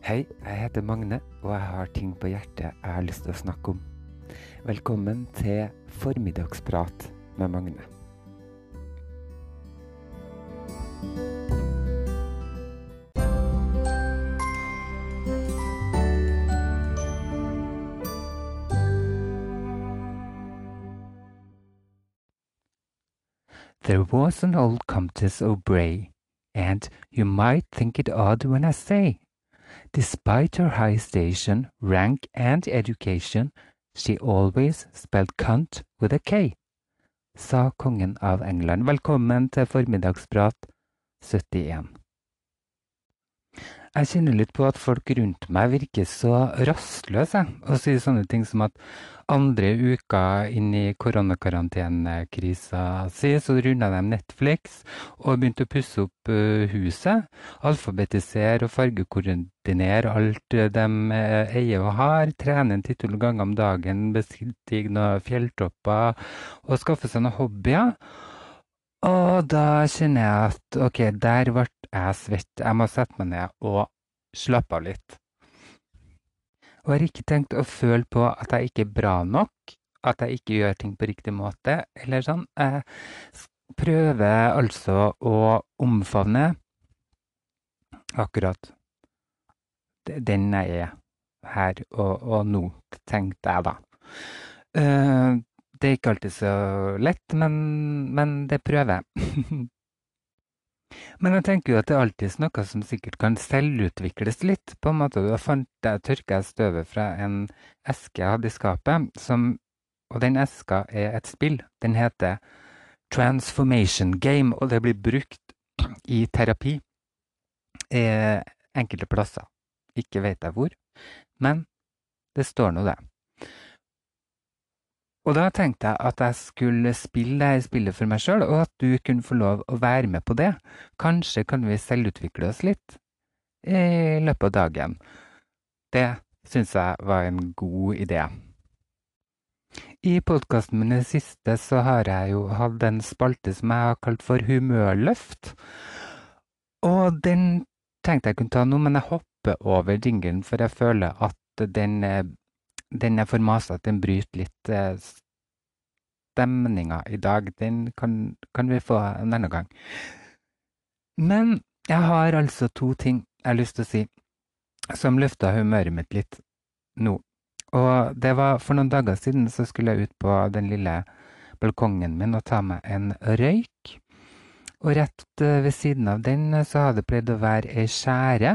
Hei, jeg heter Magne, og jeg har ting på hjertet jeg har lyst til å snakke om. Velkommen til Formiddagsprat med Magne. There was an old Comtesse of Bray, and you might think it odd when I say, despite her high station, rank, and education, she always spelled cunt with a K, sa kongen av England. Velkommen til formiddagsprat 71. Jeg kjenner litt på at folk rundt meg virker så rastløse og sier sånne ting som at andre uka inn i koronakarantenekrisa si, så runda de Netflix og begynte å pusse opp uh, huset. Alfabetisere og fargekoordinere alt de uh, eier og har. Trene en tittel ganger om dagen, bestige noen fjelltopper og skaffe seg noen hobbyer. Og da kjenner jeg at ok, der ble jeg svett. Jeg må sette meg ned og slappe av litt. Og jeg har ikke tenkt å føle på at jeg ikke er bra nok, at jeg ikke gjør ting på riktig måte, eller sånn. Jeg prøver altså å omfavne akkurat den jeg er her og, og nå, tenkte jeg da. Uh, det er ikke alltid så lett, men, men det prøver jeg. men jeg tenker jo at det er alltid noe som sikkert kan selvutvikles litt. på en måte. Da fant jeg, tørka støvet fra en eske jeg hadde i skapet, som, og den eska er et spill. Den heter Transformation Game, og det blir brukt i terapi eh, enkelte plasser. Ikke vet jeg hvor, men det står nå det. Og da tenkte jeg at jeg skulle spille det spillet for meg sjøl, og at du kunne få lov å være med på det. Kanskje kan vi selvutvikle oss litt i løpet av dagen. Det syns jeg var en god idé. I podkasten min i det siste så har jeg jo hatt en spalte som jeg har kalt for Humørløft. Og den tenkte jeg kunne ta nå, men jeg hopper over jinglen, for jeg føler at den den er for masete, den bryter litt eh, stemninga i dag. Den kan, kan, vi få en annen gang. Men jeg har altså to ting jeg har lyst til å si som løfta humøret mitt litt nå. Og det var for noen dager siden så skulle jeg ut på den lille balkongen min og ta meg en røyk. Og rett eh, ved siden av den så hadde det pleid å være ei skjære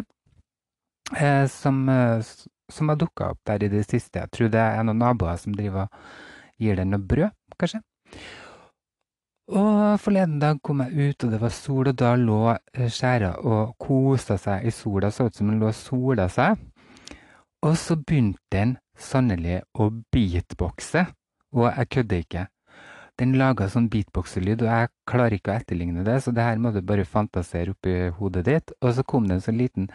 eh, som, eh, som har dukka opp der i det siste. Jeg tror det er noen naboer som driver og gir den noe brød, kanskje. Og forleden dag kom jeg ut, og det var sol, og da lå eh, skjæra og kosa seg i sola. Så ut som den lå og sola seg. Og så begynte den sannelig å beatboxe, og jeg kødder ikke. Den laga sånn beatboxelyd, og jeg klarer ikke å etterligne det, så det her må du bare fantasere oppi hodet ditt. Og så kom det en sånn liten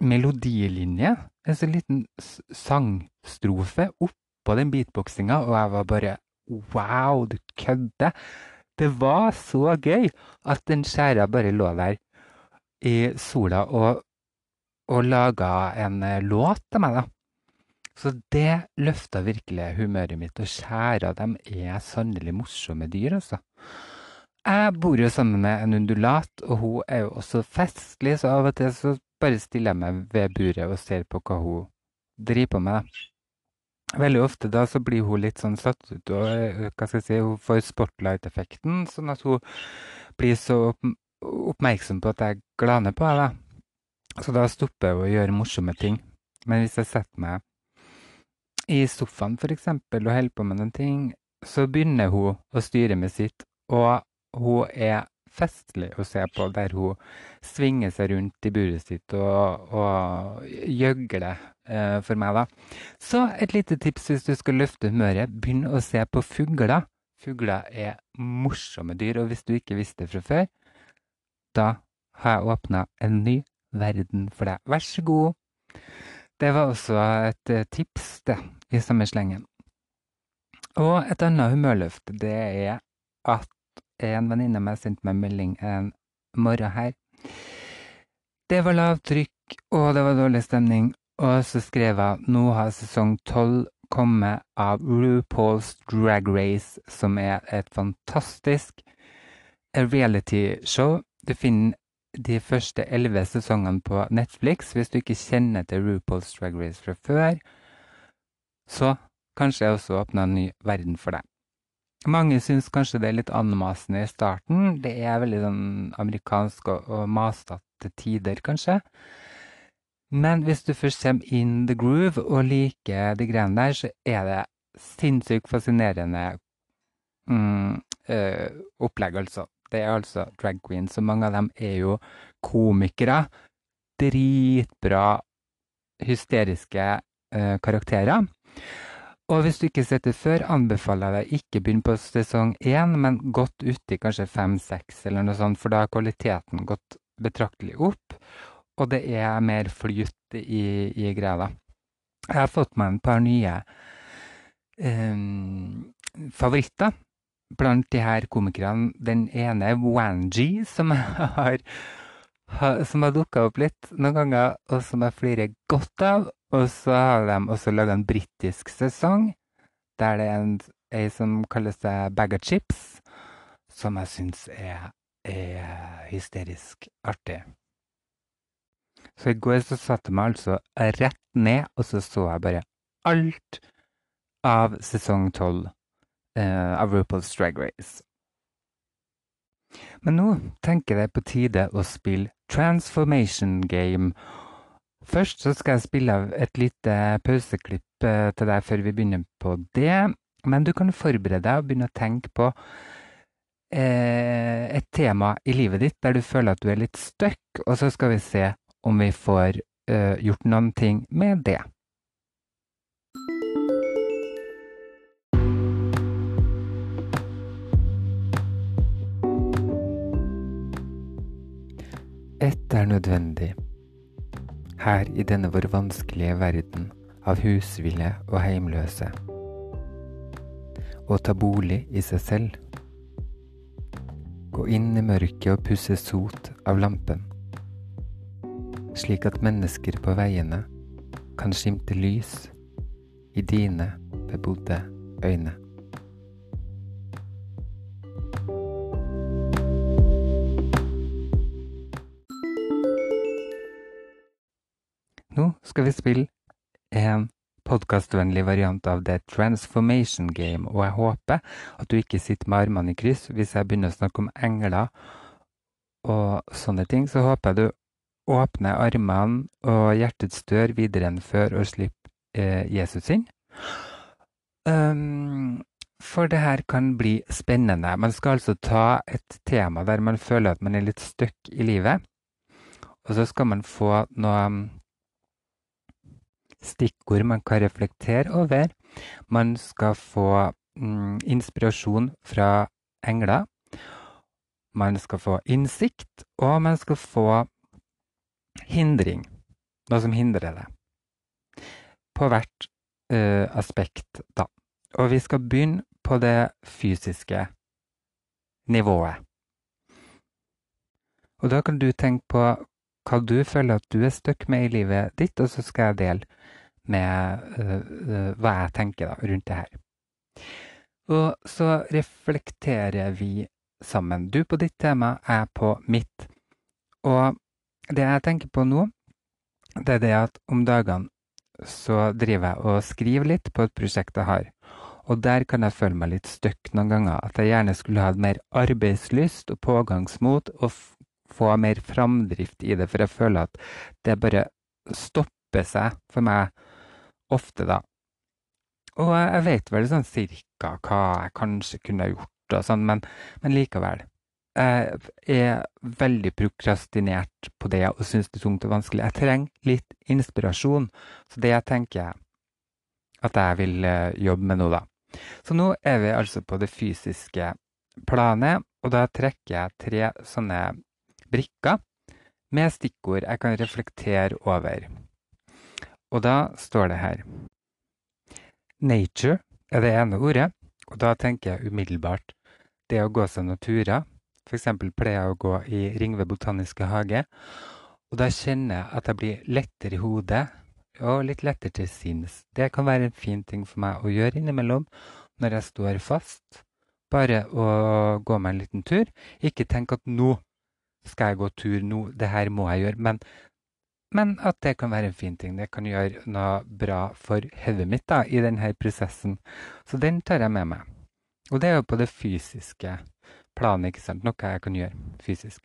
melodilinje, en sånn liten sangstrofe oppå den beatboxinga, og jeg var bare Wow, du kødder! Det var så gøy at den skjæra bare lå der i sola og, og laga en eh, låt til meg, da. Så det løfta virkelig humøret mitt. Og skjæra, dem er sannelig morsomme dyr, altså. Jeg bor jo sammen med en undulat, og hun er jo også festlig, så av og til så bare stiller jeg meg ved buret og ser på hva hun driver på med. Veldig ofte da så blir hun litt sånn satt ut, og eh, hva skal jeg si, hun får spotlight-effekten, sånn at hun blir så oppmerksom på at jeg glaner på henne. Så da stopper hun å gjøre morsomme ting. Men hvis jeg setter meg i sofaen f.eks. og holder på med noen ting, så begynner hun å styre med sitt, og hun er festlig å se på, der hun svinger seg rundt i buret sitt og, og gjøgler eh, for meg, da. Så et lite tips hvis du skal løfte humøret, begynn å se på fugler. Fugler er morsomme dyr, og hvis du ikke visste det fra før, da har jeg åpna en ny verden for deg. Vær så god. Det var også et eh, tips, det, i samme slengen. Og et annet humørløft, det er at en venninne av meg sendte meg melding en morgen her. Det var lavtrykk, og det var dårlig stemning. Og så skrev jeg nå har sesong tolv kommet av RuPaul's Drag Race, som er et fantastisk reality-show. Du finner de første elleve sesongene på Netflix. Hvis du ikke kjenner til RuPaul's Drag Race fra før, så kanskje jeg også åpner en ny verden for deg. Mange syns kanskje det er litt anmasende i starten. Det er veldig sånn amerikansk og, og masete tider, kanskje. Men hvis du først kommer in the groove og liker de greiene der, så er det sinnssykt fascinerende mm, øh, opplegg, altså. Det er altså drag queens, og mange av dem er jo komikere. Dritbra, hysteriske øh, karakterer. Og hvis du ikke har sett det før, anbefaler jeg deg ikke begynne på sesong én, men godt uti kanskje fem-seks eller noe sånt, for da har kvaliteten gått betraktelig opp, og det er mer flyt i, i greia. Jeg har fått meg et par nye um, favoritter blant de her komikerne. Den ene er Wanji, som har, som har dukka opp litt noen ganger, og som jeg flirer godt av. Og så har de også laga en britisk sesong der det er en, ei som kaller seg Bag of Chips, som jeg syns er, er, hysterisk artig. Så i går så satte jeg meg altså rett ned, og så så jeg bare alt av sesong tolv eh, av RuPaul's Drag Race. Men nå tenker jeg på tide å spille Transformation Game. Først så skal jeg spille av et lite pauseklipp eh, til deg før vi begynner på det. Men du kan forberede deg og begynne å tenke på eh, et tema i livet ditt der du føler at du er litt stuck, og så skal vi se om vi får eh, gjort noen ting med det. Ett er nødvendig her i denne vår vanskelige verden av husville og heimløse. Å ta bolig i seg selv. Gå inn i mørket og pusse sot av lampen, slik at mennesker på veiene kan skimte lys i dine bebodde øyne. Nå skal vi spille en podkastvennlig variant av The Transformation Game, og jeg håper at du ikke sitter med armene i kryss hvis jeg begynner å snakke om engler og sånne ting. Så håper jeg du åpner armene og hjertets dør videre enn før og slipper eh, Jesus inn. Um, for det her kan bli spennende. Man skal altså ta et tema der man føler at man er litt stuck i livet, og så skal man få noe stikkord man kan reflektere over. Man skal få mm, inspirasjon fra engler. Man skal få innsikt, og man skal få hindring. Noe som hindrer det. På hvert uh, aspekt, da. Og vi skal begynne på det fysiske nivået. Og da kan du tenke på hva du føler at du er stuck med i livet ditt, og så skal jeg dele med uh, hva jeg tenker da, rundt det her. Og så reflekterer vi sammen. Du på ditt tema, jeg på mitt. Og det jeg tenker på nå, det er det at om dagene så driver jeg og skriver litt på et prosjekt jeg har. Og der kan jeg føle meg litt stuck noen ganger. At jeg gjerne skulle hatt mer arbeidslyst og pågangsmot og få mer framdrift i det. For jeg føler at det bare stopper seg for meg ofte, da. Og jeg vet vel sånn cirka hva jeg kanskje kunne gjort og sånn, men, men likevel. Jeg er veldig prokrastinert på det og syns det er tungt og vanskelig. Jeg trenger litt inspirasjon, så det tenker jeg at jeg vil eh, jobbe med nå, da. Så nå er vi altså på det fysiske planet, og da trekker jeg tre sånne brikker med stikkord jeg kan reflektere over. Og da står det her Nature er det ene ordet, og da tenker jeg umiddelbart det å gå seg noen turer. F.eks. pleier jeg å gå i Ringve botaniske hage. Og da kjenner jeg at jeg blir lettere i hodet og litt lettere til sinns. Det kan være en fin ting for meg å gjøre innimellom når jeg står fast. Bare å gå meg en liten tur. Ikke tenk at nå skal jeg gå tur, nå, det her må jeg gjøre. Men, men, at det kan være en fin ting. Det kan gjøre noe bra for hodet mitt da, i denne prosessen. Så den tar jeg med meg. Og det er jo på det fysiske planet, ikke sant. Noe jeg kan gjøre fysisk.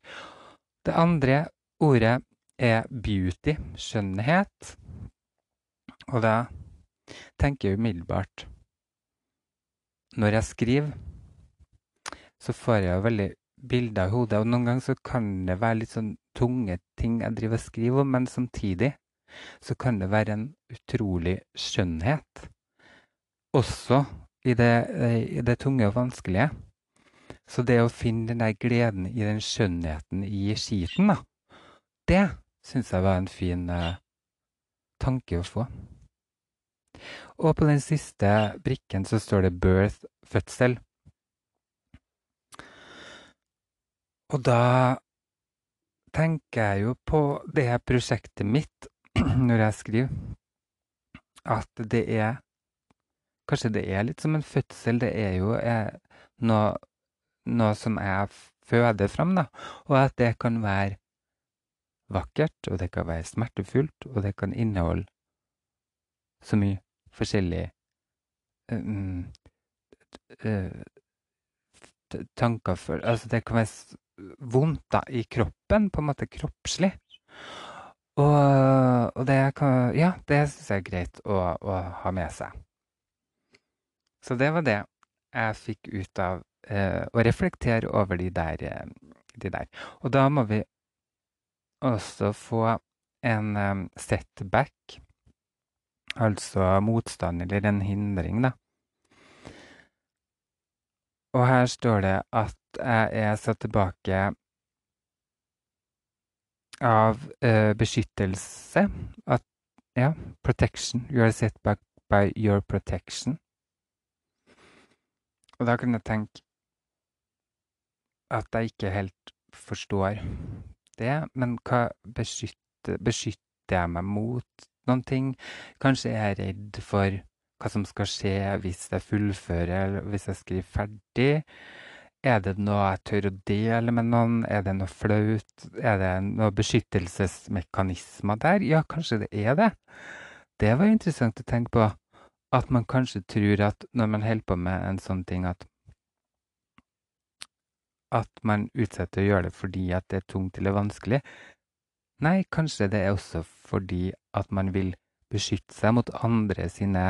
Det andre ordet er beauty, skjønnhet. Og da tenker jeg umiddelbart Når jeg skriver, så får jeg jo veldig bilder i hodet, og noen ganger så kan det være litt sånn tunge ting jeg driver og skriver om, men samtidig så kan det være en utrolig skjønnhet. Også i det, i det tunge og vanskelige. Så det å finne den der gleden i den skjønnheten i skiten, da, det syns jeg var en fin uh, tanke å få. Og på den siste brikken så står det 'birth', fødsel. Og da tenker jeg jo på det prosjektet mitt når jeg skriver, at det er Kanskje det er litt som en fødsel. Det er jo eh, noe, noe som jeg føder fram, da. Og at det kan være vakkert, og det kan være smertefullt, og det kan inneholde så mye forskjellig um, tanker for Altså, det kan være vondt da, i kroppen, på en måte kroppslig. Og, og det Ja, det syns jeg er greit å, å, ha med seg. Så det var det jeg fikk ut av eh, å reflektere over de der, eh, de der. Og da må vi også få en um, setback, altså motstand eller en hindring, da. Og her står det at jeg satt tilbake av uh, beskyttelse. At ja, protection. You are set back by your protection. Og da kan jeg tenke at jeg ikke helt forstår det. Men hva beskytter, beskytter jeg meg mot noen ting? Kanskje jeg er redd for hva som skal skje hvis jeg fullfører, eller hvis jeg skriver ferdig. Er det noe jeg tør å dele med noen? Er det noe flaut? Er det noen beskyttelsesmekanismer der? Ja, kanskje det er det. Det var interessant å tenke på. At man kanskje tror at når man holder på med en sånn ting, at at man utsetter å gjøre det fordi at det er tungt eller vanskelig. Nei, kanskje det er også fordi at man vil beskytte seg mot andre sine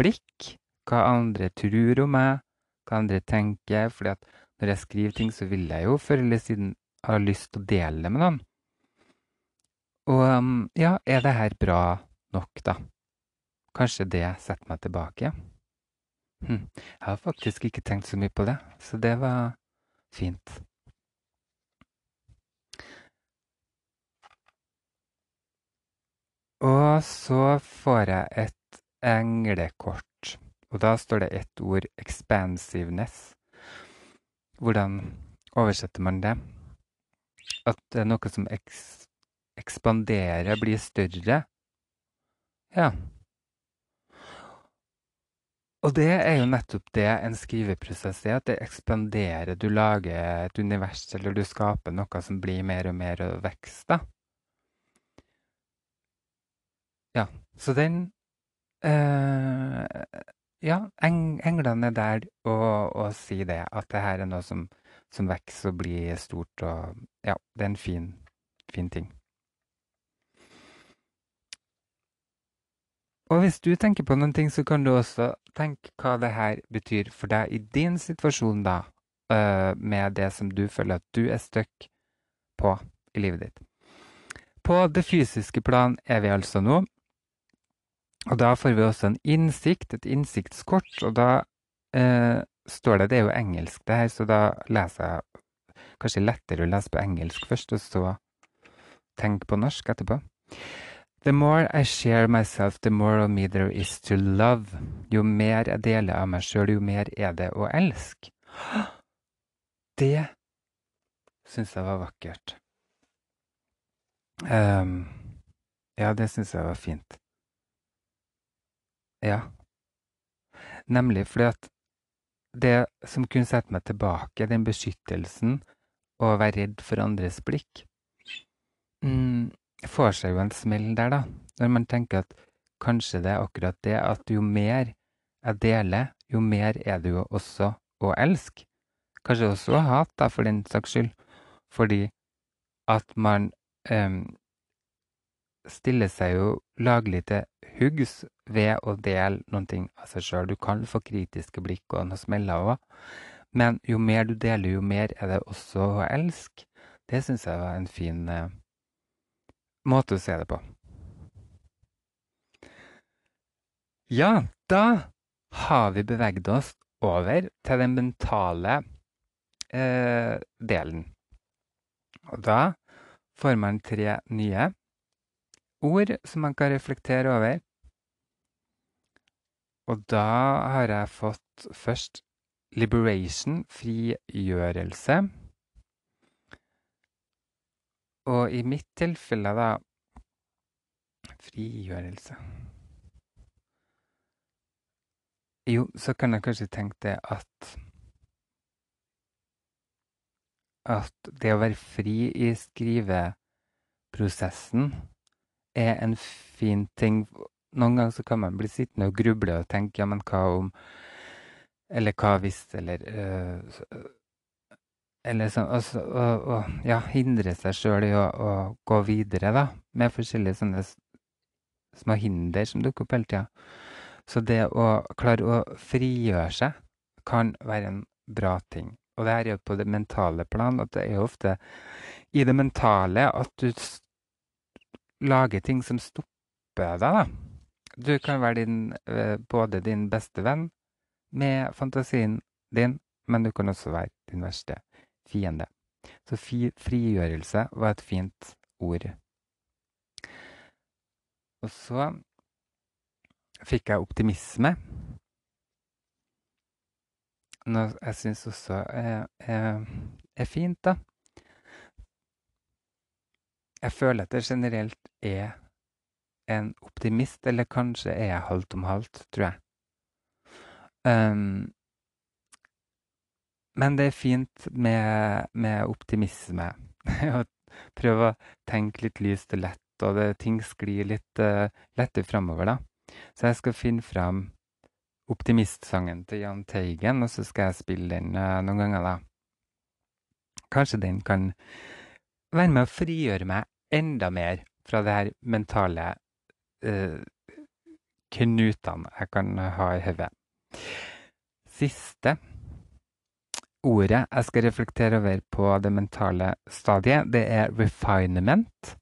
blikk, hva andre tror om meg, hva andre tenker. fordi at når jeg skriver ting, så vil jeg jo før eller siden ha lyst til å dele det med noen. Og um, ja, er det her bra nok, da? Kanskje det setter meg tilbake? Hm. Jeg har faktisk ikke tenkt så mye på det, så det var fint. Og så får jeg et englekort, og da står det ett ord 'expansiveness'. Hvordan oversetter man det? At det er noe som eks ekspanderer, blir større? Ja. Og det er jo nettopp det en skriveprosess er, at det ekspanderer. Du lager et univers, eller du skaper noe som blir mer og mer og vokser, Ja, så den øh, Ja, eng, englene er der og, og sier det, at det her er noe som, som vokser og blir stort, og ja, det er en fin, fin ting. Og hvis du tenker på noen ting, så kan du også tenke hva det her betyr for deg i din situasjon, da, uh, med det som du føler at du er stuck på i livet ditt. På det fysiske plan er vi altså nå. Og da får vi også en innsikt, et innsiktskort, og da eh, står det Det er jo engelsk, det her, så da leser jeg Kanskje lettere å lese på engelsk først, og så tenke på norsk etterpå. The more I share myself, the more of me there is to love. Jo mer jeg deler av meg sjøl, jo mer er det å elske. Det syns jeg var vakkert. Um, ja, det syns jeg var fint. Ja. Nemlig fordi at det som kunne sette meg tilbake, den beskyttelsen og være redd for andres blikk, mm, får seg jo en smell der, da. Når man tenker at kanskje det er akkurat det at jo mer jeg deler, jo mer er det jo også å elske. Kanskje også å hate, for den saks skyld. Fordi at man um, stiller seg jo laglig til huggs ved å dele noen ting av seg sjøl. Du kan få kritiske blikk og noe smeller òg, men jo mer du deler, jo mer er det også å elske. Det syns jeg var en fin eh, måte å se det på. Ja, da har vi beveget oss over til den mentale eh, delen. Og da får man tre nye ord som man kan reflektere over. Og da har jeg fått først liberation, frigjørelse. Og i mitt tilfelle, da Frigjørelse Jo, så kan jeg kanskje tenke det at At det å være fri i skriveprosessen er en fin ting. Noen ganger så kan man bli sittende og gruble og tenke ja, men hva om Eller hva hvis, eller øh, eller sånn, og, og, og, ja, hindre seg sjøl i å, å, gå videre, da, med forskjellige sånne små hinder som dukker opp hele tida. Så det å klare å frigjøre seg kan være en bra ting. Og det her er jo på det mentale plan, at det er ofte i det mentale at du lager ting som stopper deg, da. Du kan være din, eh, både din beste venn med fantasien din, men du kan også være din verste fiende. Så frigjørelse var et fint ord. Og så fikk jeg optimisme. Noe jeg syns også er, er, er, fint, da. Jeg føler at det generelt er en optimist, eller kanskje er jeg halvt om halvt, tror jeg. Um, men det er fint med, med optimisme. Å prøve å tenke litt lyst og lett, og det, ting sklir litt uh, lettere framover, da. Så jeg skal finne fram optimistsangen til Jahn Teigen, og så skal jeg spille den uh, noen ganger, da. Kanskje den kan være med å frigjøre meg enda mer fra det her mentale uh, knutene jeg kan ha i hodet. Siste ordet jeg skal reflektere over på det mentale stadiet, det er refinement.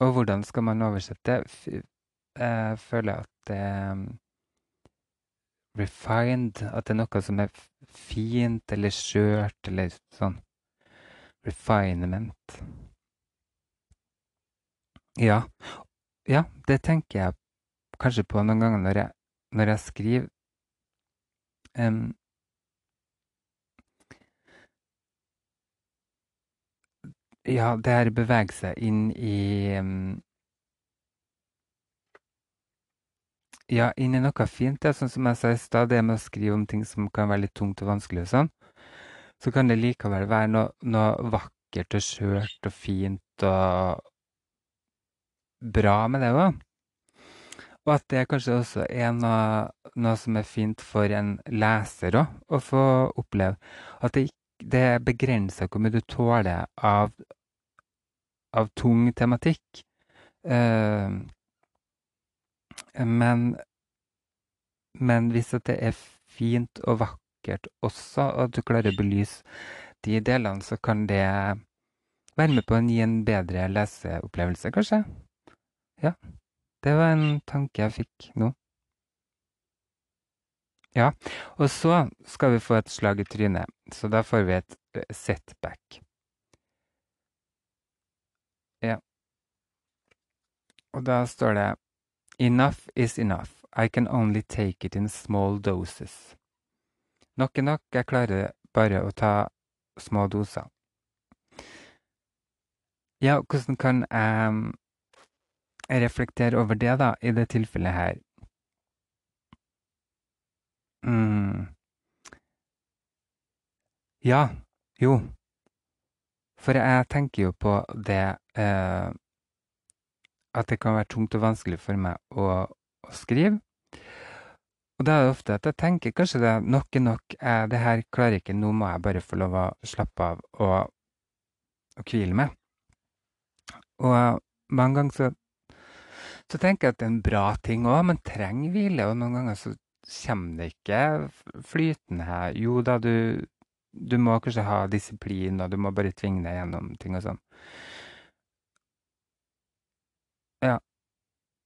Og hvordan skal man oversette? Jeg føler at det er refined At det er noe som er fint eller skjørt eller sånn. Refinement. Ja. Ja, det tenker jeg kanskje på noen ganger når jeg, når jeg skriver. Um, Ja, det er bevege seg inn i um, Ja, inn i noe fint. Det er sånn som jeg sa i stad, det med å skrive om ting som kan være litt tungt og vanskelig og sånn. Så kan det likevel være noe, noe vakkert og skjørt og fint og bra med det òg. Og at det kanskje også er noe, noe som er fint for en leser òg, å få oppleve. At det, det begrenser hvor mye du tåler av av tung tematikk. Uh, men, men hvis det er fint og vakkert også, og at du klarer å belyse de delene, så kan det være med på å gi en bedre leseopplevelse, kanskje. Ja. Det var en tanke jeg fikk nå. Ja, og så skal vi få et slag i trynet, så da får vi et setback. Ja. Og da står det Enough is enough. I can only take it in small doses. Nok er nok. Jeg klarer bare å ta små doser. Ja, hvordan kan jeg reflektere over det, da, i det tilfellet her? mm. Ja. Jo. For jeg tenker jo på det eh, at det kan være tungt og vanskelig for meg å, å skrive. Og da er det ofte at jeg tenker kanskje det er nok er nok, eh, det her klarer jeg ikke, nå må jeg bare få lov å slappe av og, og hvile meg. Og mange ganger så, så tenker jeg at det er en bra ting òg, man trenger hvile. Og noen ganger så kommer det ikke flytende her. Jo da, du, du må kanskje ha disiplin, og du må bare tvinge deg gjennom ting og sånn. Ja.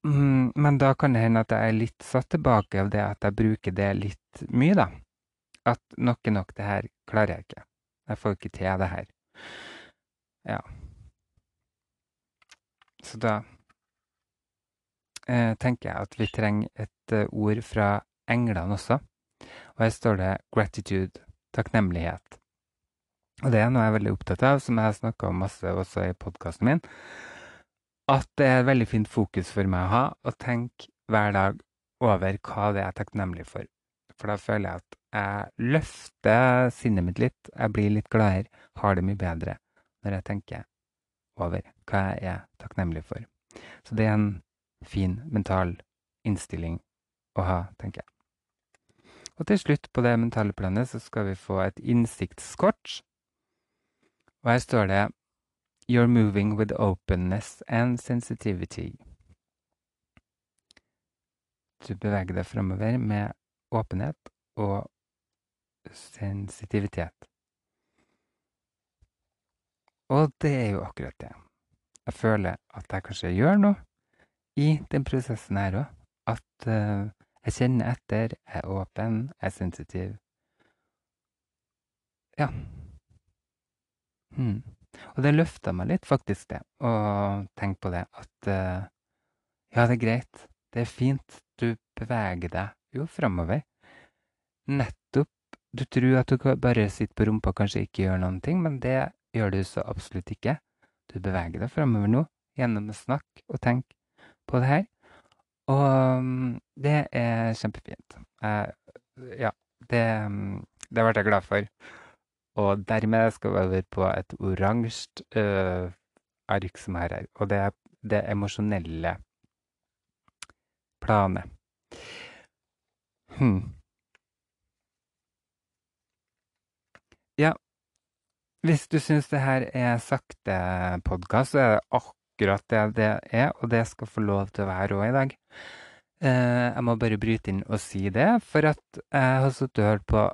Mm, men da kan det hende at jeg er litt satt tilbake av det at jeg bruker det litt mye, da. At nok er nok, det her klarer jeg ikke. Jeg får ikke til det her. Ja. Så da eh, tenker jeg at vi trenger et uh, ord fra englene også. Og her står det 'gratitude', takknemlighet. Og det er noe jeg er veldig opptatt av, som jeg har snakka om masse også i podkasten min. At det er et veldig fint fokus for meg å ha, å tenke hver dag over hva det er takknemlig for. For da føler jeg at jeg løfter sinnet mitt litt, jeg blir litt gladere, har det mye bedre når jeg tenker over hva jeg er takknemlig for. Så det er en fin mental innstilling å ha, tenker jeg. Og til slutt på det mentale planet så skal vi få et innsiktskort. Og her står det You're moving with openness and sensitivity. Du beveger deg framover med åpenhet og sensitivitet. Og det er jo akkurat det. Jeg føler at jeg kanskje gjør noe i den prosessen her òg. At uh, jeg kjenner etter, jeg er åpen, jeg er sensitiv. Ja. Hmm. Og det løfta meg litt, faktisk, det, å tenke på det. At uh, ja, det er greit. Det er fint. Du beveger deg jo framover. Nettopp. Du tror at du bare sitter på rumpa og kanskje ikke gjør noen ting, men det gjør du så absolutt ikke. Du beveger deg framover nå gjennom å snakke og tenke på det her. Og mm, det er kjempefint. Ja, det, mm, det ble jeg glad for. Og dermed skal vi over på et oransje uh, ark som er her. Og det er det emosjonelle planet. Hm. Ja, hvis du syns det her er sakte podkast, så er det akkurat akkurat det det er, og det skal få lov til å være òg i dag. Eh, jeg må bare bryte inn og si det, for at jeg har sittet og hørt på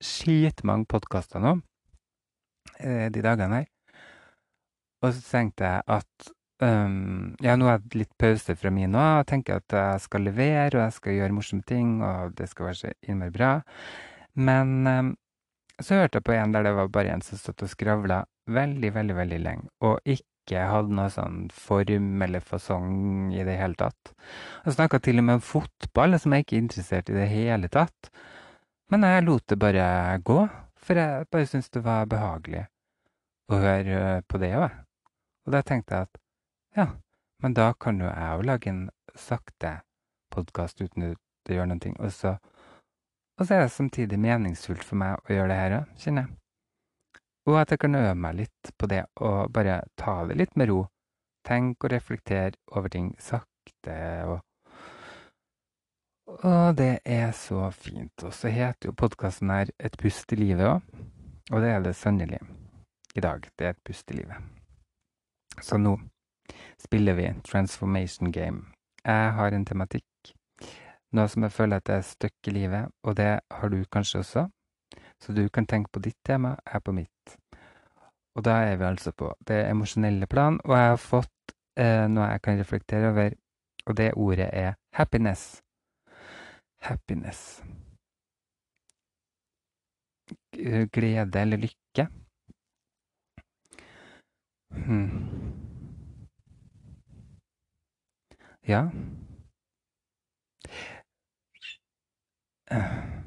skitmange podkaster nå eh, de dagene her. Og så tenkte jeg at um, Ja, nå er det litt pause fra min nå. Jeg tenker at jeg skal levere, og jeg skal gjøre morsomme ting, og det skal være så innmari bra. Men um, så hørte jeg på en der det var bare en som satt og skravla veldig, veldig, veldig lenge, og ikke ikke hadde noe sånn form eller fasong i det hele tatt. Jeg snakka til og med om fotball, som jeg ikke er interessert i det hele tatt. Men jeg lot det bare gå, for jeg bare syntes det var behagelig å høre på det òg. Og da tenkte jeg at ja, men da kan jo jeg òg lage en sakte podkast uten at det gjør ting. Og så, og så er det samtidig meningsfullt for meg å gjøre det her òg, kjenner jeg. Og at jeg kan øve meg litt på det og bare ta det litt med ro. Tenk og reflektere over ting sakte og Og det er så fint. Og så heter jo podkasten her Et pust i livet òg. Og det er det sannelig i dag. Det er et pust i livet. Så nå spiller vi Transformation Game. Jeg har en tematikk. Noe som jeg føler at jeg er stuck i livet, og det har du kanskje også. Så du kan tenke på ditt tema, jeg på mitt. Og da er vi altså på det emosjonelle plan, og jeg har fått eh, noe jeg kan reflektere over, og det ordet er happiness. Happiness. Glede eller lykke. Hmm. Ja. Uh.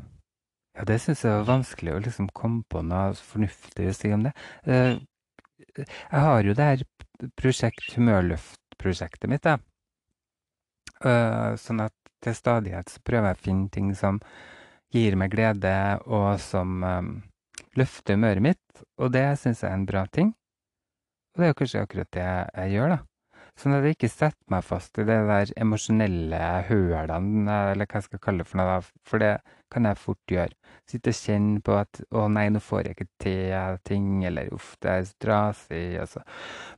Ja, det syns jeg var vanskelig å liksom komme på noe fornuftig å si om det. Eh, Jeg har jo det her prosjekt Humørløft-prosjektet mitt, da. Uh, sånn at til stadighet så prøver jeg å finne ting som gir meg glede, og som um, løfter humøret mitt. Og det syns jeg er en bra ting. Og det er kanskje akkurat det jeg gjør, da. Sånn at jeg ikke setter meg fast i det der emosjonelle hølene, eller hva jeg skal kalle det for noe. For det kan jeg fort gjøre. Sitte og kjenne på at 'å nei, nå får jeg ikke til ting', eller 'uff, det er så trasig', og så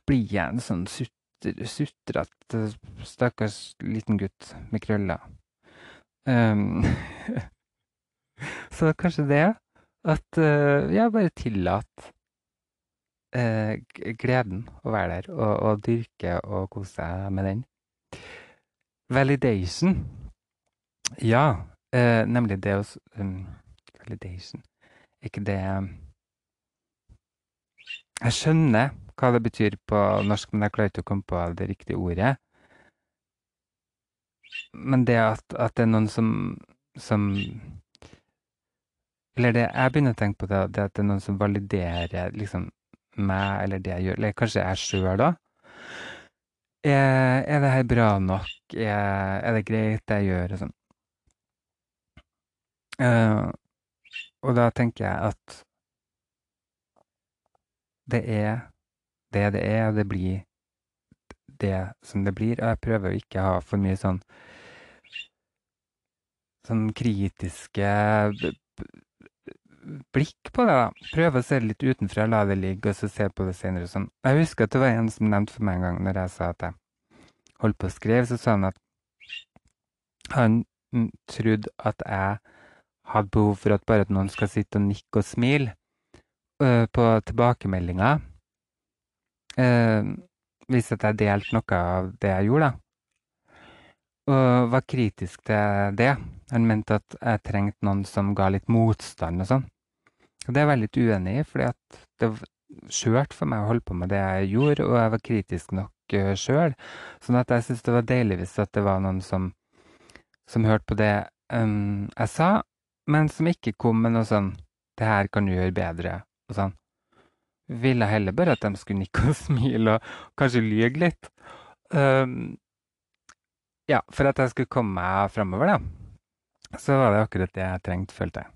blir jeg en sånn sutrete, stakkars liten gutt med krøller. Um, så kanskje det at uh, jeg bare tillater gleden å være der, og, og dyrke og kose seg med den. Validation. Ja, eh, nemlig det å um, Validation. Ikke det Jeg skjønner hva det betyr på norsk, men jeg klarer ikke å komme på det riktige ordet. Men det at, at det er noen som, som Eller det jeg begynner å tenke på, det, det at det er noen som validerer liksom meg eller det jeg gjør, eller kanskje jeg sjøl, da. Er, er, det her bra nok? Er, er, det greit, det jeg gjør? Og sånn. Uh, og da tenker jeg at det er det det er, og det blir det som det blir. Og jeg prøver å ikke ha for mye sånn sånn kritiske blikk på det. da. Prøve å se det litt utenfra, la det ligge, og så se på det senere. Sånn. Jeg husker at det var en som nevnte for meg en gang når jeg sa at jeg holdt på å skrive, så sa han at han trodde at jeg hadde behov for at bare at noen skal sitte og nikke og smile uh, på tilbakemeldinger. Uh, hvis at jeg delte noe av det jeg gjorde, da og var kritisk til det. Han mente at jeg trengte noen som ga litt motstand og sånn. Og det er jeg litt uenig i, for det var skjørt for meg å holde på med det jeg gjorde, og jeg var kritisk nok uh, sjøl. Sånn at jeg syns det var deilig hvis det var noen som, som hørte på det um, jeg sa, men som ikke kom med noe sånn 'Det her kan du gjøre bedre', og sånn. Ville heller bare at de skulle nikke og smile og kanskje lyge litt. Um, ja, for at jeg skulle komme meg framover, da, så var det akkurat det jeg trengte, følte jeg.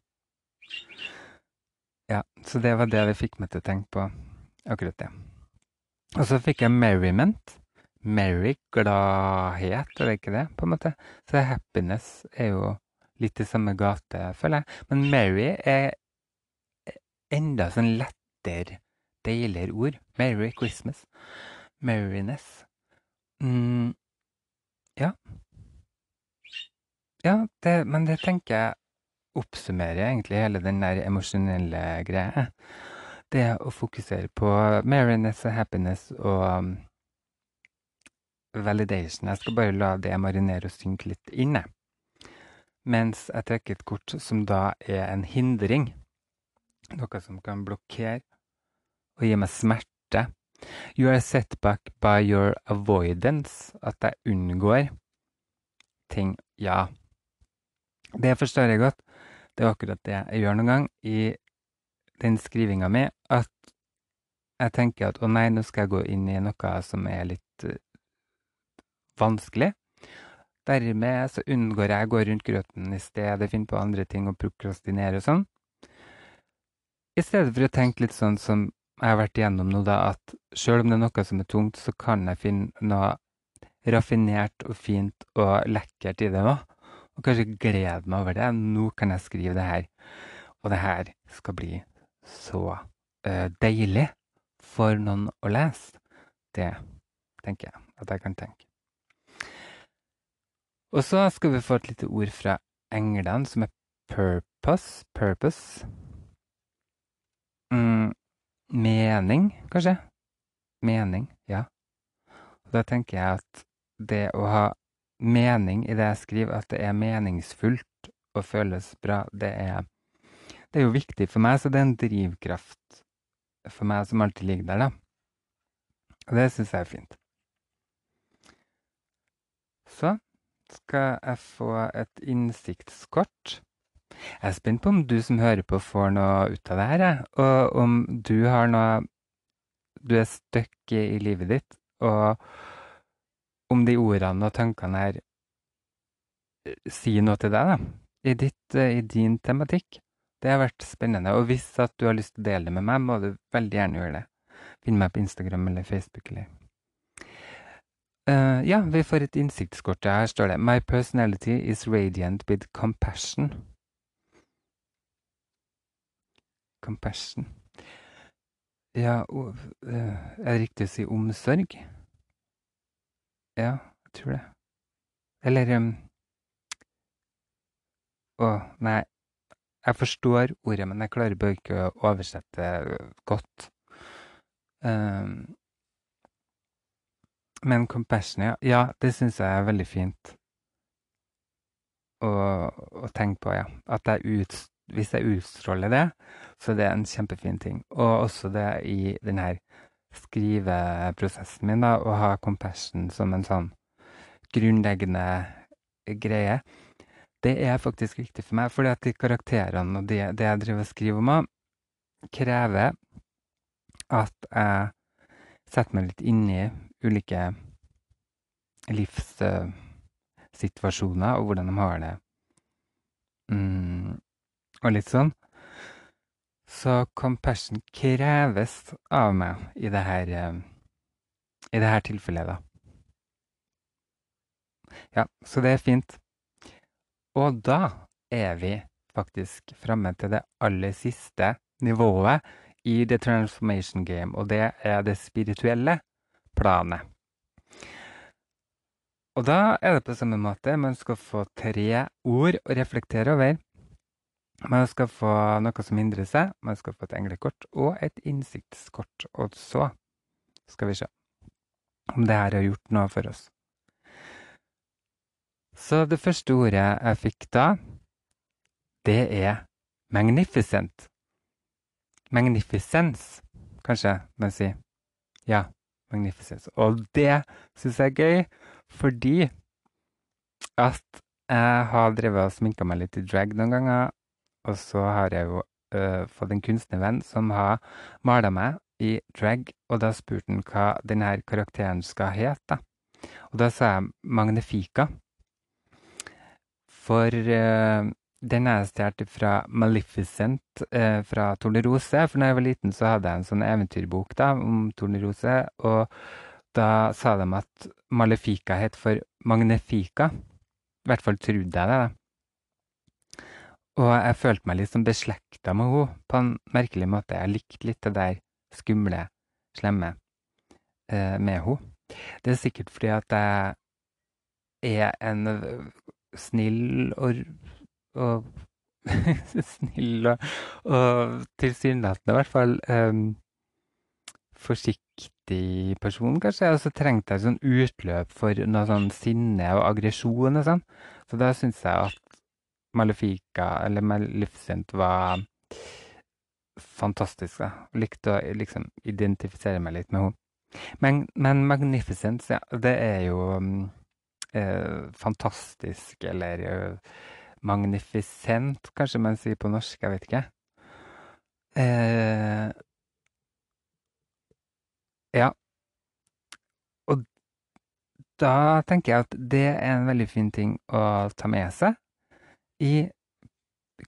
Ja, så det var det det fikk meg til å tenke på. Akkurat det. Og så fikk jeg merriment. Merry, gladhet, er det ikke det, på en måte? Så happiness er jo litt i samme gate, føler jeg. Men merry er enda sånn lettere, deiligere ord. Merry Christmas. Merriness. Mm, ja. Ja, det, men det tenker jeg oppsummerer egentlig hele den der emosjonelle greia. Det å fokusere på merriness og happiness og um, validation. Jeg skal bare la det marinere og synke litt inne. Mens jeg trekker et kort som da er en hindring. Noe som kan blokkere og gi meg smerte You are set back by your avoidance. At jeg unngår ting. Ja, det forstår jeg godt. Det er akkurat det jeg gjør noen gang i den skrivinga mi. At jeg tenker at å nei, nå skal jeg gå inn i noe som er litt uh, vanskelig. Dermed så unngår jeg å gå rundt grøten i stedet, finne på andre ting og prokrastinere og sånn. I stedet for å tenke litt sånn som jeg har vært igjennom nå, da, at sjøl om det er noe som er tungt, så kan jeg finne noe raffinert og fint og lekkert i det òg. Og kanskje glede meg over det. Nå kan jeg skrive det her. Og det her skal bli så uh, deilig for noen å lese. Det tenker jeg at jeg kan tenke. Og så skal vi få et lite ord fra englene, som er purpose. Purpose. Mm, Mening, kanskje? Mening, ja. Og da tenker jeg at det å ha mening i det jeg skriver, at det er meningsfullt og føles bra, det er, det er jo viktig for meg. Så det er en drivkraft for meg som alltid ligger der, da. Og det syns jeg er fint. Så skal jeg få et innsiktskort. Jeg er spent på om du som hører på, får noe ut av det her, og om du har noe du er stuck i livet ditt, og om de ordene og tankene her eh, sier noe til deg, da, i, ditt, eh, i din tematikk. Det har vært spennende. Og hvis at du har lyst til å dele det med meg, må du veldig gjerne gjøre det. Finn meg på Instagram eller Facebook. eller... Uh, ja, vi får et innsiktskort. Her står det My personality is radiant with compassion. Compassion. Ja, uh, er det riktig å si omsorg? Ja, jeg tror det. Eller um, Å, nei. Jeg forstår ordet, men jeg klarer bare ikke å oversette godt. Um, men compassion, ja. Ja, det syns jeg er veldig fint å, å tenke på, ja. At jeg ut, hvis jeg utstråler det, så det er en kjempefin ting. Og også det i den her skriveprosessen min, da, å ha compassion som en sånn grunnleggende greie. Det er faktisk viktig for meg, fordi at de karakterene og det, det jeg driver og skriver om, krever at jeg setter meg litt inn i ulike livssituasjoner og hvordan de har det. Mm, og litt sånn. Så compassion kreves av meg i det her, eh, i det her tilfellet, da. Ja, så det er fint. Og da er vi faktisk framme til det aller siste nivået i The Transformation Game, og det er det spirituelle planet. Og da er det på samme måte. Man skal få tre ord å reflektere over. Man skal få noe som hindrer seg, man skal få et englekort og et innsiktskort. Og så skal vi se om det her har gjort noe for oss. Så det første ordet jeg fikk da, det er magnificent. Magnificence, kanskje man sier. Ja, magnificence. Og det syns jeg er gøy, fordi at jeg har drevet og sminka meg litt i drag noen ganger, og så har jeg jo uh, fått en kunstnervenn som har mala meg i drag, og da spurte han hva denne karakteren skal hete. Og da sa jeg Magnifica. For uh, den er stjålet fra Maleficent uh, fra Tornerose. For da jeg var liten, så hadde jeg en sånn eventyrbok da, om Tornerose. Og da sa de at Malefica het for Magnifica. I hvert fall trodde jeg det. da. Og jeg følte meg litt som beslekta med henne på en merkelig måte. Jeg likte litt det der skumle, slemme eh, med henne. Det er sikkert fordi at jeg er en snill og, og Snill og, og tilsynelatende i hvert fall eh, forsiktig person, kanskje. Og så trengte jeg sånn utløp for noe sånn sinne og aggresjon og sånn. Så da syns jeg at Malefica, eller Maleficent, var fantastisk. Jeg likte å liksom identifisere meg litt med henne. Men, men Magnificent, ja, det er jo um, eh, fantastisk, eller uh, magnificent, kanskje man sier på norsk, jeg vet ikke. Eh, ja. Og da tenker jeg at det er en veldig fin ting å ta med seg i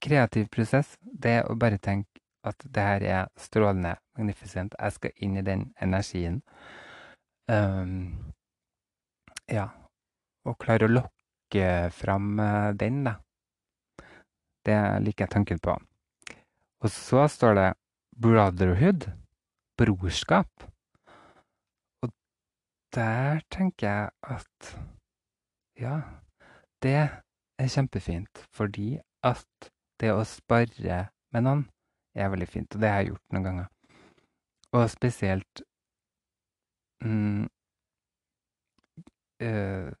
kreativ prosess, det å bare tenke at det her er strålende, magnificent, jeg skal inn i den energien. Um, ja. Og klare å lokke fram uh, den, da. Det liker jeg tanken på. Og så står det brotherhood, brorskap. Og der tenker jeg at ja, det er kjempefint, fordi at det å spare med noen er veldig fint, og det har jeg gjort noen ganger. Og spesielt mm, øh,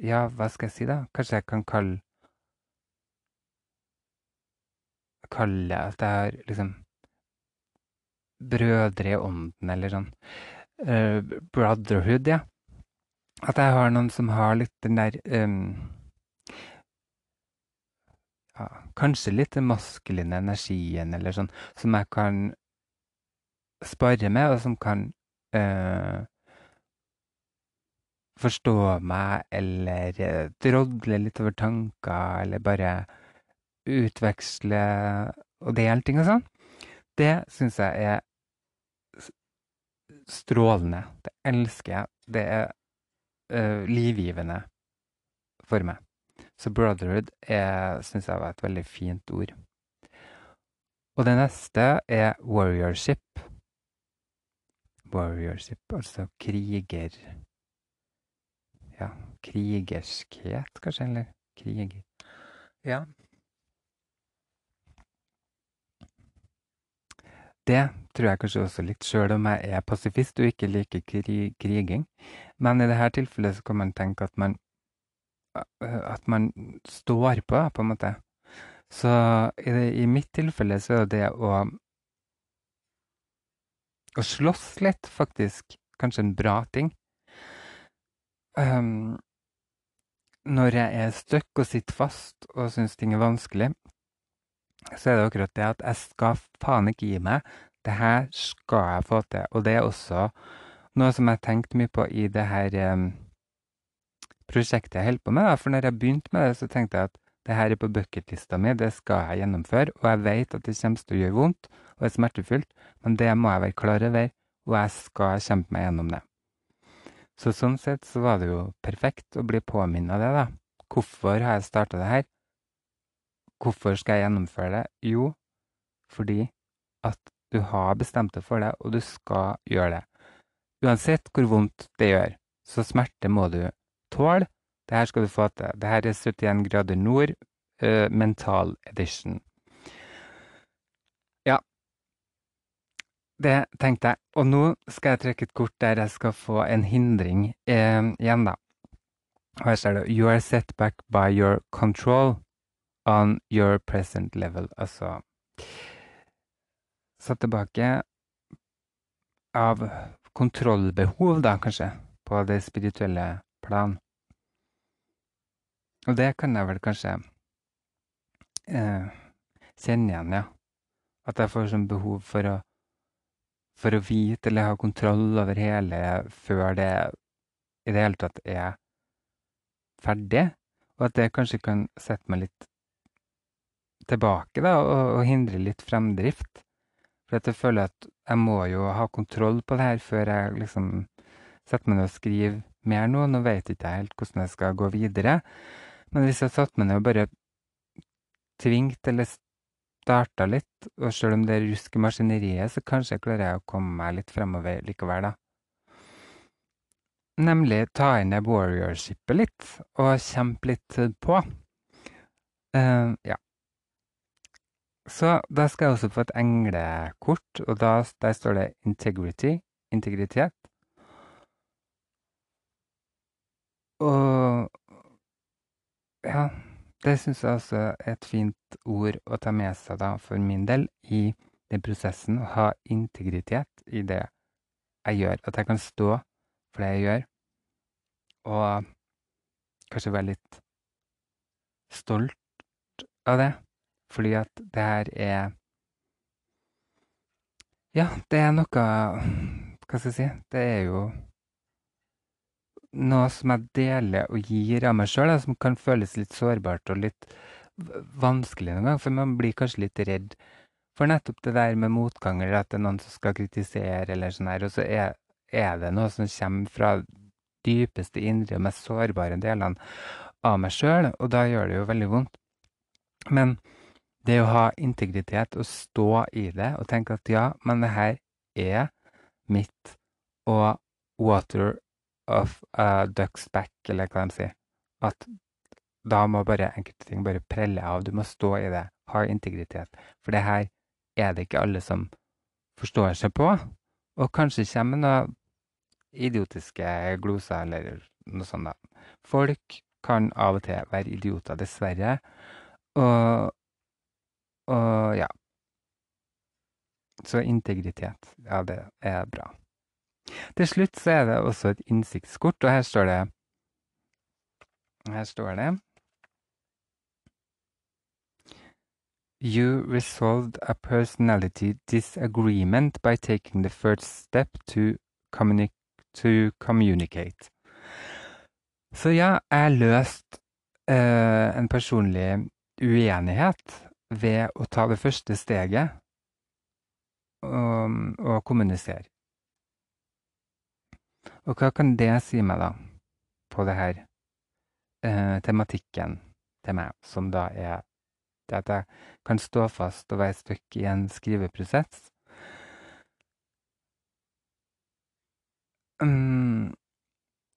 Ja, hva skal jeg si, da? Kanskje jeg kan kalle Kalle at jeg har liksom brødre i ånden, eller sånn. Uh, brotherhood, ja. At jeg har noen som har litt den der um, ja, kanskje litt den maskuline energien eller sånn, som jeg kan spare med, og som kan øh, forstå meg, eller eh, drodle litt over tanker, eller bare utveksle og dele ting og sånn, det syns jeg er strålende. Det elsker jeg. Det er øh, livgivende for meg. Så brotherhood syns jeg var et veldig fint ord. Og det neste er warriorship. Warriorship, altså kriger... Ja, krigerskhet, kanskje, eller kriger. Ja. Det tror jeg kanskje også litt, sjøl om jeg er pasifist og ikke liker kri kriging. Men i dette tilfellet så kan man tenke at man at man står på, på en måte. Så i, i mitt tilfelle så er det å å slåss litt faktisk kanskje en bra ting. Um, når jeg er stuck og sitter fast og syns ting er vanskelig, så er det akkurat det at jeg skal faen ikke gi meg. Det her skal jeg få til. Og det er også noe som jeg har tenkt mye på i det her um, prosjektet jeg holder på med. For når jeg begynte med det, så tenkte jeg at det her er på bucketlista mi, det skal jeg gjennomføre. Og jeg vet at det kommer til å gjøre vondt og er smertefullt, men det må jeg være klar over, og jeg skal kjempe meg gjennom det. Så sånn sett så var det jo perfekt å bli påminnet av det, da. Hvorfor har jeg starta det her? Hvorfor skal jeg gjennomføre det? Jo, fordi at du har bestemt deg for det, og du skal gjøre det. Uansett hvor vondt det gjør, så smerte må du tåle. Det her skal du få til. Det her er 71 grader nord, uh, mental edition. Ja. Det tenkte jeg. Og nå skal jeg trekke et kort der jeg skal få en hindring eh, igjen, da. Her står det You are set back by your control on your present level. Altså satt tilbake av kontrollbehov, da, kanskje, på det spirituelle plan. Og det kan jeg vel kanskje eh, kjenne igjen, ja. At jeg får sånn behov for å, for å vite eller ha kontroll over hele før det i det hele tatt er ferdig. Og at det kanskje kan sette meg litt tilbake da, og, og hindre litt fremdrift. For at jeg føler at jeg må jo ha kontroll på det her før jeg liksom setter meg ned og skriver mer nå. Nå vet ikke helt hvordan jeg skal gå videre. Men hvis jeg satte meg ned og bare tvingte eller starta litt, og sjøl om det er rusk i maskineriet, så kanskje klarer jeg å komme meg litt fremover likevel, da. Nemlig ta inn det warriorshipet litt, og kjempe litt på. Uh, ja. Så da skal jeg også få et englekort, og da, der står det integrity, integritet. Og ja, det syns jeg også er et fint ord å ta med seg da, for min del i den prosessen. Å ha integritet i det jeg gjør. At jeg kan stå for det jeg gjør, og kanskje være litt stolt av det. Fordi at det her er Ja, det er noe Hva skal jeg si? Det er jo noe som jeg deler og gir av meg sjøl, som kan føles litt sårbart og litt vanskelig noen gang, For man blir kanskje litt redd for nettopp det der med motgang, eller at det er noen som skal kritisere, eller sånn her. Og så er, er det noe som kommer fra dypeste indre og mest sårbare delene av meg sjøl, og da gjør det jo veldig vondt. Men det å ha integritet og stå i det og tenke at ja, men det her er mitt og water of a duck's back, eller hva de sier. At da må bare enkelte ting bare prelle av. Du må stå i det. Ha integritet. For det her er det ikke alle som forstår seg på. Og kanskje kommer noen idiotiske gloser eller noe sånt, da. Folk kan av og til være idioter, dessverre. Og og ja. Så integritet, ja, det er bra. Til slutt så er det også et innsiktskort, og her står det Her står det You resolved a personality disagreement by taking the first step to communi to communicate. Så ja, jeg løste uh, en personlig uenighet ved å ta det første steget og, og kommunisere. Og hva kan det si meg, da, på det her eh, tematikken til meg, som da er det at jeg kan stå fast og være stuck i en skriveprosess? Um,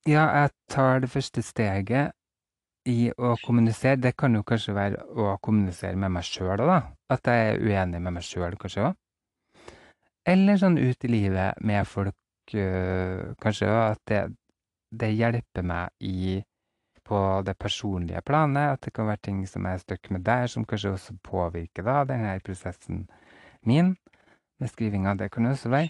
ja, jeg tar det første steget i å kommunisere. Det kan jo kanskje være å kommunisere med meg sjøl òg, da. At jeg er uenig med meg sjøl, kanskje òg. Eller sånn ut i livet med folk, kanskje òg. At det, det, hjelper meg i på det personlige planet. At det kan være ting som er stuck med der, som kanskje også påvirker da denne prosessen min med skrivinga. Det kan også være.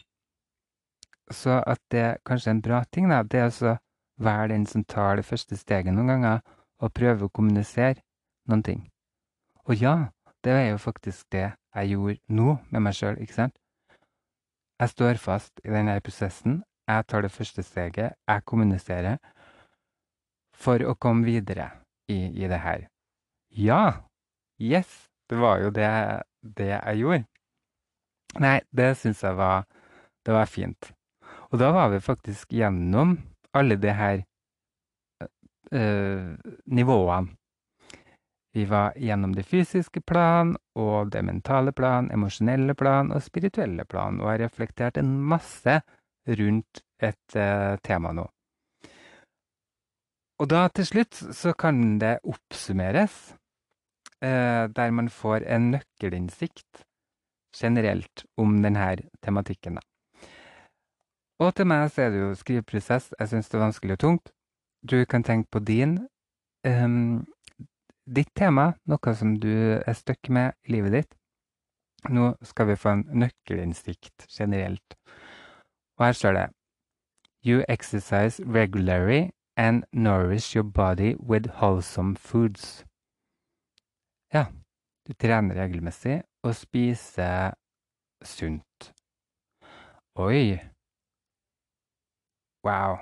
Så at det kanskje er en bra ting, da, det er å være den som tar det første steget noen ganger, og prøve å kommunisere noen ting. Og ja, det er jo faktisk det jeg gjorde nå med meg sjøl, ikke sant? Jeg står fast i denne prosessen. Jeg tar det første steget. Jeg kommuniserer for å komme videre i, i det her. Ja! Yes! Det var jo det, det jeg gjorde. Nei, det syns jeg var, det var fint. Og da var vi faktisk gjennom alle de her øh, nivåene. Vi var gjennom det fysiske plan og det mentale plan, emosjonelle plan og spirituelle plan, og har reflektert en masse rundt et uh, tema nå. Og da til slutt så kan det oppsummeres, uh, der man får en nøkkelinnsikt generelt om denne tematikken. Og til meg så er det jo skriveprosess. Jeg syns det er vanskelig og tungt. Du kan tenke på din um, ditt tema, noe som du er stuck med i livet ditt. Nå skal vi få en nøkkelinnsikt generelt. Og her står det You exercise regularly and nourish your body with wholesome foods. Ja, du trener regelmessig og spiser sunt. Oi! Wow.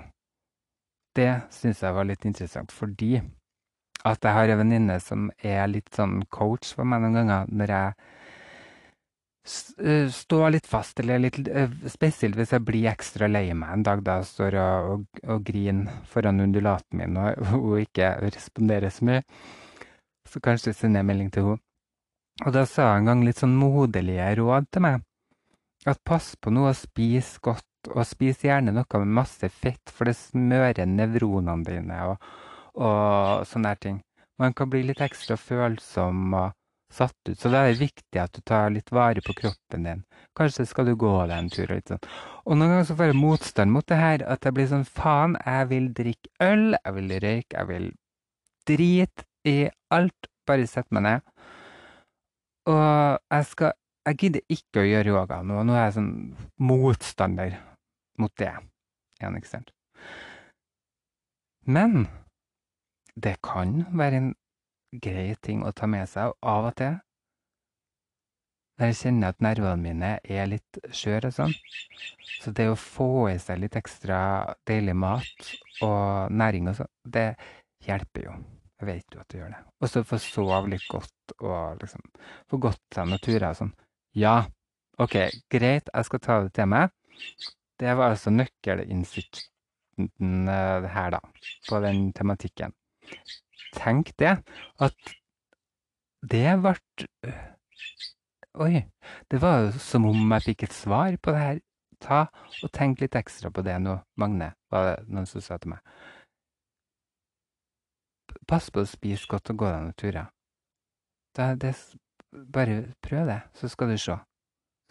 Det syns jeg var litt interessant, fordi at jeg har en venninne som er litt sånn coach for meg noen ganger når jeg eh, står litt fast, eller litt eh, spesielt hvis jeg blir ekstra lei meg en dag da jeg står og, og, og griner foran undulaten min og hun ikke responderer så mye, så kanskje sender jeg melding til henne. Og da sa hun en gang litt sånn moderlige råd til meg. At pass på noe å spise godt og spis gjerne noe med masse fett, for det smører nevronene dine og, og sånne ting. Man kan bli litt ekstra følsom og satt ut, så da er det viktig at du tar litt vare på kroppen din. Kanskje skal du gå deg en tur og litt sånn. Og noen ganger så får jeg motstand mot det her, at jeg blir sånn faen, jeg vil drikke øl, jeg vil røyke, jeg vil drite i alt. Bare sett meg ned. Og jeg skal Jeg gidder ikke å gjøre yoga nå. Nå er jeg sånn motstander mot det igjen, ikke sant. Men det kan være en grei ting å ta med seg av og til. Når jeg kjenner at nervene mine er litt skjøre og sånn. Så det å få i seg litt ekstra deilig mat og næring og sånn, det hjelper jo. Jeg vet jo at det gjør det. Og så få sove litt godt og liksom få gått seg noen turer og sånn. Ja, OK, greit, jeg skal ta det til meg. Det var altså nøkkelinnsikten her, da, på den tematikken. Tenk det, at det ble Oi. Det var jo som om jeg fikk et svar på det her. Ta og tenk litt ekstra på det nå, Magne, var det noen som sa til meg. Pass på å spise godt og gå deg noen turer. bare prøv det, så skal du se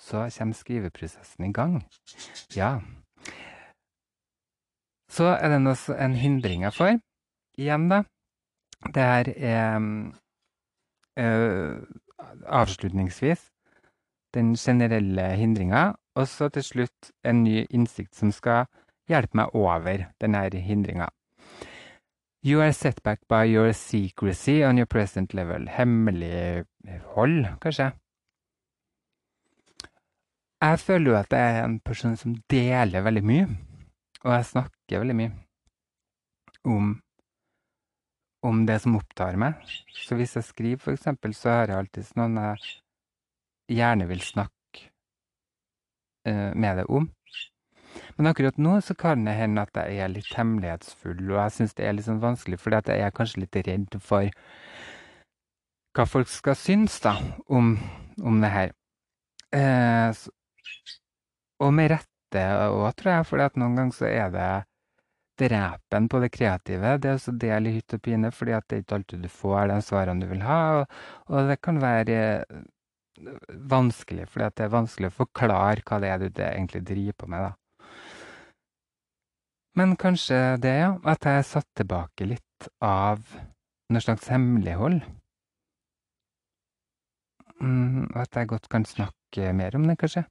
så kommer skriveprosessen i gang. Ja. Så er det en hindring jeg får. Igjen, da. Det her er avslutningsvis den generelle hindringa, og så til slutt en ny innsikt som skal hjelpe meg over denne hindringa. You are set back by your secrecy on your present level. Hemmelighold, kanskje? Jeg føler jo at jeg er en person som deler veldig mye. Og jeg snakker veldig mye om, om det som opptar meg. Så hvis jeg skriver, for eksempel, så har jeg alltid noen jeg gjerne vil snakke uh, med deg om. Men akkurat nå så kan det hende at jeg er litt hemmelighetsfull, og jeg syns det er litt sånn vanskelig, fordi jeg er kanskje litt redd for hva folk skal synes da, om, om det her. Så, og med rette òg, tror jeg, for noen ganger så er det drepen på det kreative. Det er også del i hytt og pine, fordi at det er ikke alltid du får de svarene du vil ha. Og, og det kan være eh, vanskelig, fordi det er vanskelig å forklare hva det er du det egentlig driver på med. da. Men kanskje det, ja. At jeg satt tilbake litt av noe slags hemmelighold. Mm, at jeg godt kan snakke mer om det, kanskje.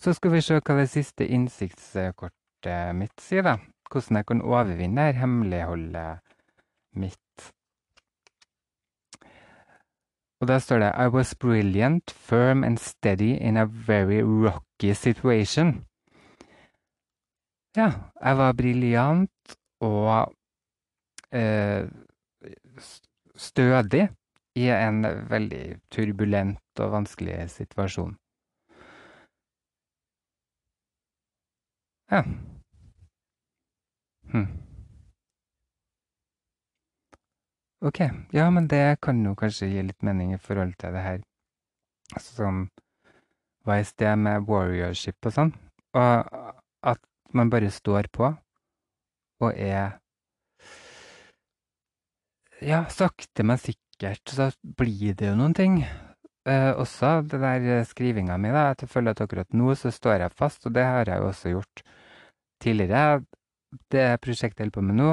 Så skal vi se hva det siste innsiktskortet mitt sier, da. Hvordan jeg kan overvinne det hemmeligholdet mitt. Og der står det I was brilliant, firm and steady in a very rocky situation. Ja, jeg var briljant og eh, stødig i en veldig turbulent og vanskelig situasjon. Ja. Hm. Ok, ja, men det kan jo kanskje gi litt mening i forhold til det her som var i sted med warriorship og sånn. Og at man bare står på og er Ja, sakte, men sikkert så blir det jo noen ting. Eh, også det der skrivinga mi, da. At Jeg føler at akkurat nå så står jeg fast, og det har jeg jo også gjort tidligere. Det prosjektet jeg holder på med nå,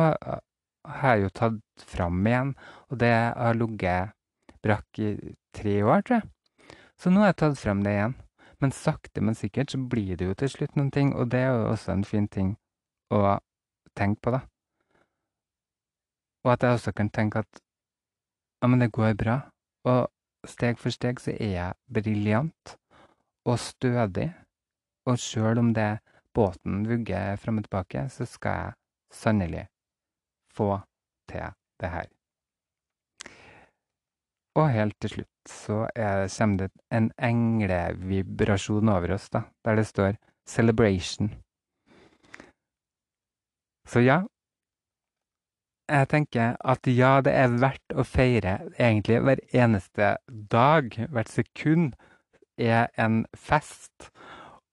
har jeg jo tatt fram igjen, og det har ligget brakk i tre år, tror jeg. Så nå har jeg tatt fram det igjen. Men sakte, men sikkert så blir det jo til slutt noen ting, og det er jo også en fin ting å tenke på, da. Og at jeg også kan tenke at ja, men det går bra. Og steg for steg så er jeg briljant og stødig. Og sjøl om det båten vugger fram og tilbake, så skal jeg sannelig få til det her. Og helt til slutt så er, kommer det en englevibrasjon over oss, da, der det står 'celebration'. Så ja, jeg tenker at ja, det er verdt å feire egentlig hver eneste dag, hvert sekund, er en fest.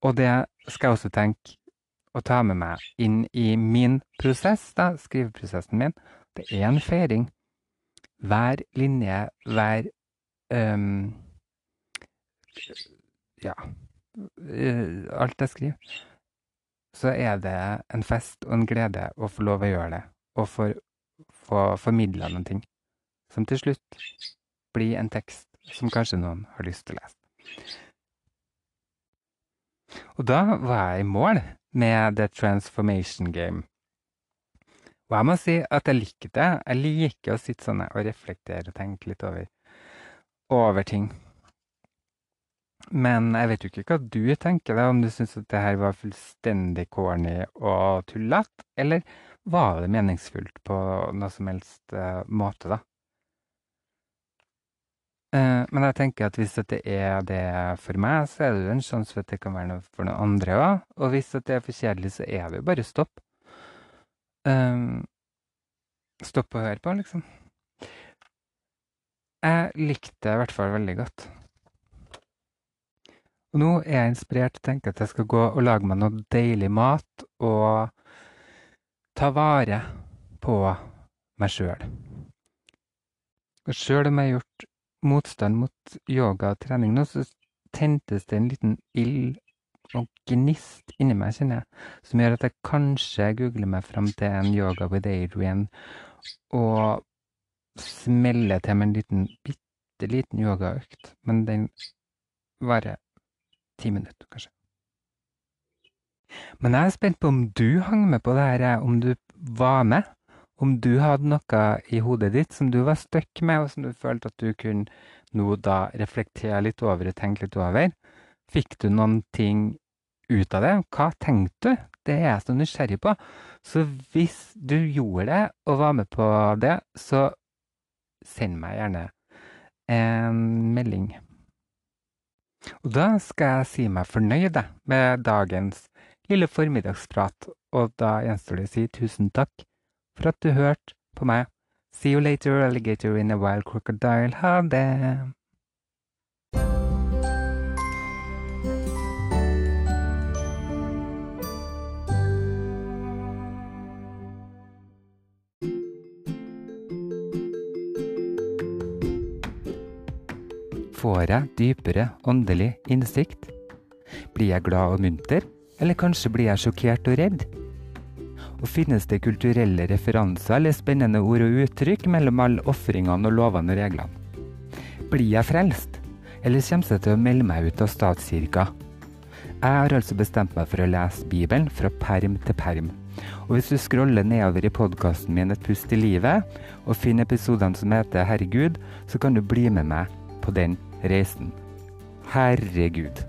Og det skal jeg også tenke å ta med meg inn i min prosess, da, skriveprosessen min. Det er en feiring. Hver linje, hver um, Ja. Uh, alt jeg skriver. Så er det en fest og en glede å få lov å gjøre det, og få, få formidla noen ting. Som til slutt blir en tekst som kanskje noen har lyst til å lese. Og da var jeg i mål med The Transformation Game. Og jeg må si at jeg liker det. Jeg liker å sitte sånn og reflektere og tenke litt over, over ting. Men jeg vet jo ikke hva du tenker, da, om du syns at det her var fullstendig corny og tullete, eller var det meningsfullt på noe som helst uh, måte, da? Uh, men jeg tenker at hvis det er det for meg, så er det jo en sjanse for at det kan være noe for noen andre òg. Og hvis det er for kjedelig, så er det jo bare stopp. Um, stopp å høre på, liksom. Jeg likte det i hvert fall veldig godt. Og nå er jeg inspirert til å tenke at jeg skal gå og lage meg noe deilig mat og ta vare på meg sjøl. Og sjøl om jeg har gjort motstand mot yoga og trening nå, så tentes det en liten ild og gnist inni meg, kjenner jeg, som gjør at jeg kanskje googler meg fram til en yoga with Adrian og smeller til med en liten, bitte liten yogaøkt. Men den varer ti minutter, kanskje. Men jeg er spent på om du hang med på det her, om du var med. Om du hadde noe i hodet ditt som du var stuck med, og som du følte at du kunne nå da reflektere litt over og tenke litt over. Fikk du noen ting ut av det? Hva tenkte du? det er jeg så nysgjerrig på. Så hvis du gjorde det og var med på det, så send meg gjerne en melding. Og da skal jeg si meg fornøyd med dagens lille formiddagsprat, og da gjenstår det å si tusen takk for at du hørte på meg. See you later, alligator in a wild crocodile. Ha det! Får jeg dypere åndelig innsikt? Blir jeg glad og munter, eller kanskje blir jeg sjokkert og redd? Og finnes det kulturelle referanser eller spennende ord og uttrykk mellom alle ofringene og lovene og reglene? Blir jeg frelst, eller kommer jeg til å melde meg ut av statskirka? Jeg har altså bestemt meg for å lese Bibelen fra perm til perm. Og hvis du scroller nedover i podkasten min Et pust i livet, og finner episodene som heter Herregud, så kan du bli med meg på den reisen. Herregud.